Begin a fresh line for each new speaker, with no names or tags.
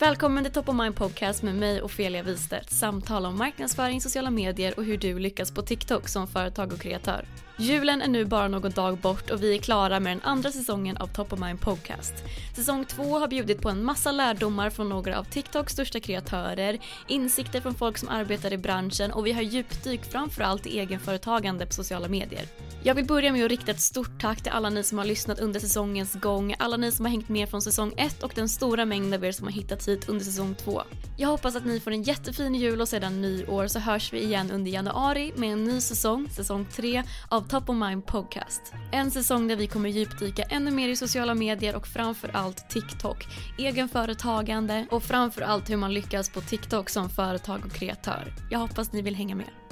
Välkommen till Top of Mind Podcast med mig Ofelia Wistedt. Samtal om marknadsföring, sociala medier och hur du lyckas på TikTok som företag och kreatör. Julen är nu bara någon dag bort och vi är klara med den andra säsongen av Top of Mind Podcast. Säsong två har bjudit på en massa lärdomar från några av TikToks största kreatörer, insikter från folk som arbetar i branschen och vi har djupdyk framförallt i egenföretagande på sociala medier. Jag vill börja med att rikta ett stort tack till alla ni som har lyssnat under säsongens gång, alla ni som har hängt med från säsong ett och den stora mängd av er som har hittat hit under säsong 2. Jag hoppas att ni får en jättefin jul och sedan nyår så hörs vi igen under januari med en ny säsong, säsong 3 av Top of Mind Podcast. En säsong där vi kommer djupdyka ännu mer i sociala medier och framförallt TikTok, egenföretagande och framförallt hur man lyckas på TikTok som företag och kreatör. Jag hoppas ni vill hänga med.